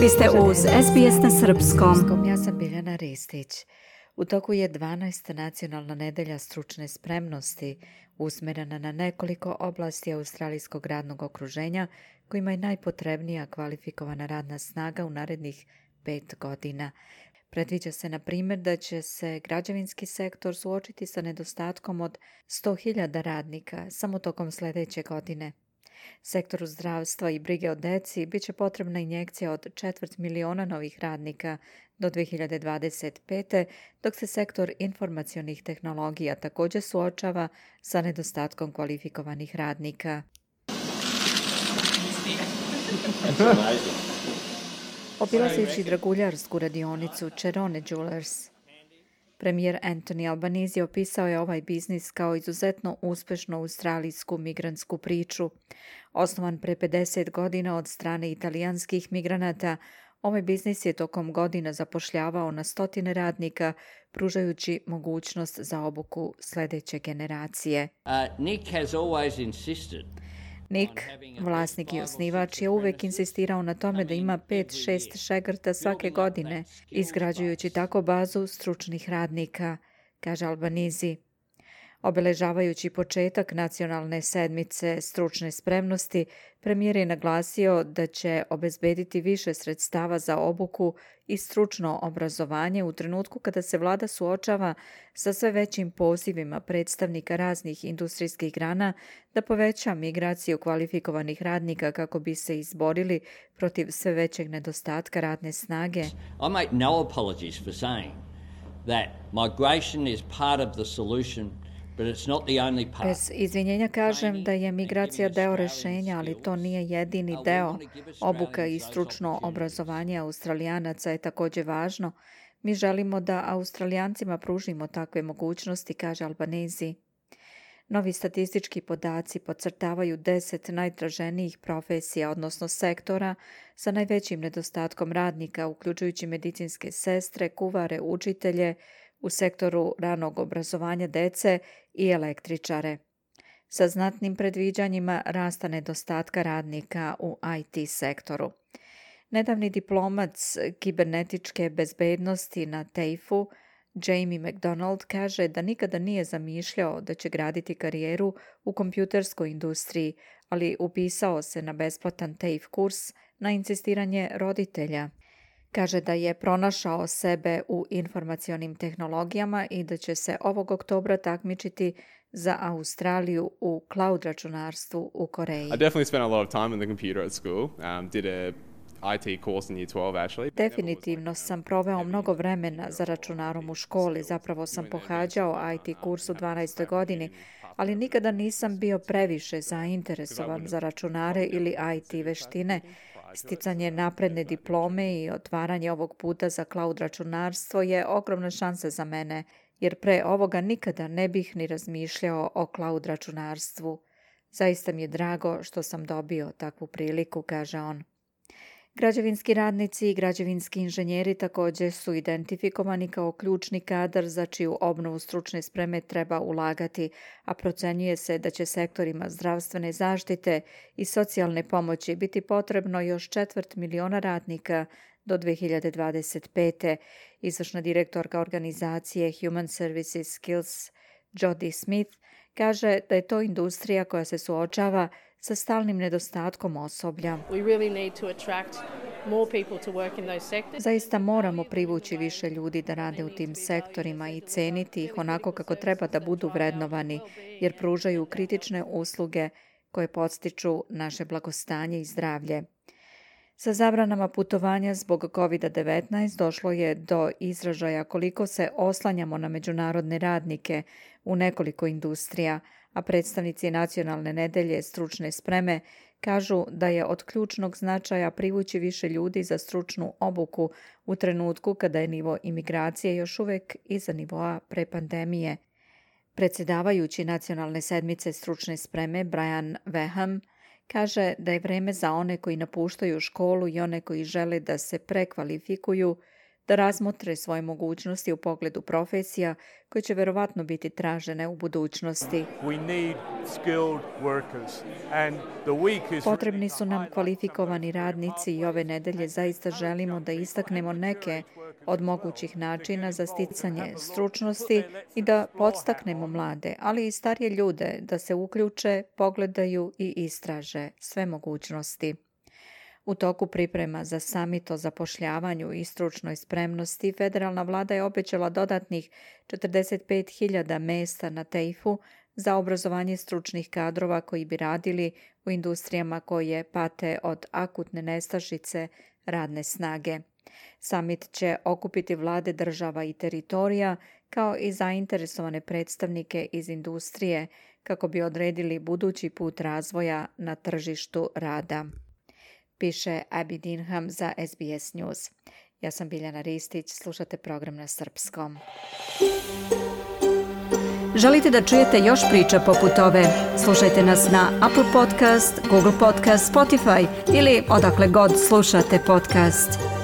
Vi ste uz SBS na Srpskom. Ja sam Biljana Ristić. U toku je 12. nacionalna nedelja stručne spremnosti usmerena na nekoliko oblasti australijskog radnog okruženja kojima je najpotrebnija kvalifikovana radna snaga u narednih pet godina. Predviđa se, na primjer, da će se građevinski sektor suočiti sa nedostatkom od 100.000 radnika samo tokom sljedeće godine. Sektoru zdravstva i brige o deci bit će potrebna injekcija od četvrt miliona novih radnika do 2025. dok se sektor informacionih tehnologija također suočava sa nedostatkom kvalifikovanih radnika. Obilazeći draguljarsku radionicu Čerone Jewelers, Premijer Anthony Albanese opisao je ovaj biznis kao izuzetno uspešnu australijsku migrantsku priču. Osnovan pre 50 godina od strane italijanskih migranata, ovaj biznis je tokom godina zapošljavao na stotine radnika, pružajući mogućnost za obuku sljedeće generacije. Uh, Nick has always insisted Nick, vlasnik i osnivač, je uvek insistirao na tome da ima 5-6 šegrta svake godine, izgrađujući tako bazu stručnih radnika, kaže Albanizi. Obeležavajući početak nacionalne sedmice stručne spremnosti, premijer je naglasio da će obezbediti više sredstava za obuku i stručno obrazovanje u trenutku kada se vlada suočava sa sve većim pozivima predstavnika raznih industrijskih grana da poveća migraciju kvalifikovanih radnika kako bi se izborili protiv sve većeg nedostatka radne snage. I make no apologies for saying that migration is part of the solution Bez izvinjenja kažem da je migracija deo rešenja, ali to nije jedini deo. Obuka i stručno obrazovanje australijanaca je također važno. Mi želimo da australijancima pružimo takve mogućnosti, kaže Albanezi. Novi statistički podaci podcrtavaju deset najtraženijih profesija, odnosno sektora, sa najvećim nedostatkom radnika, uključujući medicinske sestre, kuvare, učitelje, u sektoru ranog obrazovanja dece i električare. Sa znatnim predviđanjima rasta nedostatka radnika u IT sektoru. Nedavni diplomac kibernetičke bezbednosti na TAFE-u Jamie McDonald kaže da nikada nije zamišljao da će graditi karijeru u kompjuterskoj industriji, ali upisao se na besplatan TAFE kurs na insistiranje roditelja. Kaže da je pronašao sebe u informacionim tehnologijama i da će se ovog oktobra takmičiti za Australiju u cloud računarstvu u Koreji. I definitely spent a lot of time in the computer at school. Um, did a IT course in year 12 actually. Definitivno sam proveo mnogo vremena za računarom u školi. Zapravo sam pohađao IT kurs u 12. godini, ali nikada nisam bio previše zainteresovan za računare ili IT veštine. Sticanje napredne diplome i otvaranje ovog puta za cloud računarstvo je ogromna šansa za mene, jer pre ovoga nikada ne bih ni razmišljao o cloud računarstvu. Zaista mi je drago što sam dobio takvu priliku, kaže on. Građevinski radnici i građevinski inženjeri također su identifikovani kao ključni kadar za čiju obnovu stručne spreme treba ulagati, a procenjuje se da će sektorima zdravstvene zaštite i socijalne pomoći biti potrebno još četvrt miliona radnika do 2025. Izvršna direktorka organizacije Human Services Skills Jody Smith kaže da je to industrija koja se suočava sa stalnim nedostatkom osoblja. Zaista moramo privući više ljudi da rade u tim sektorima i ceniti ih onako kako treba da budu vrednovani, jer pružaju kritične usluge koje podstiču naše blagostanje i zdravlje. Sa zabranama putovanja zbog COVID-19 došlo je do izražaja koliko se oslanjamo na međunarodne radnike u nekoliko industrija, a predstavnici nacionalne nedelje stručne spreme kažu da je od ključnog značaja privući više ljudi za stručnu obuku u trenutku kada je nivo imigracije još uvek iza nivoa pre pandemije. Predsjedavajući nacionalne sedmice stručne spreme Brian Veham kaže da je vreme za one koji napuštaju školu i one koji žele da se prekvalifikuju da razmotre svoje mogućnosti u pogledu profesija koje će verovatno biti tražene u budućnosti. Potrebni su nam kvalifikovani radnici i ove nedelje zaista želimo da istaknemo neke od mogućih načina za sticanje stručnosti i da podstaknemo mlade, ali i starije ljude da se uključe, pogledaju i istraže sve mogućnosti. U toku priprema za samit o zapošljavanju i stručnoj spremnosti, federalna vlada je obećala dodatnih 45.000 mesta na tejfu za obrazovanje stručnih kadrova koji bi radili u industrijama koje pate od akutne nestašice radne snage. Samit će okupiti vlade država i teritorija kao i zainteresovane predstavnike iz industrije kako bi odredili budući put razvoja na tržištu rada. Piše Abby Dinham za SBS News. Ja sam Biljana Ristić, slušate program na srpskom. Želite da čujete još priča poput ove? Slušajte nas na Apple Podcast, Google Podcast, Spotify ili odakle god slušate podcast.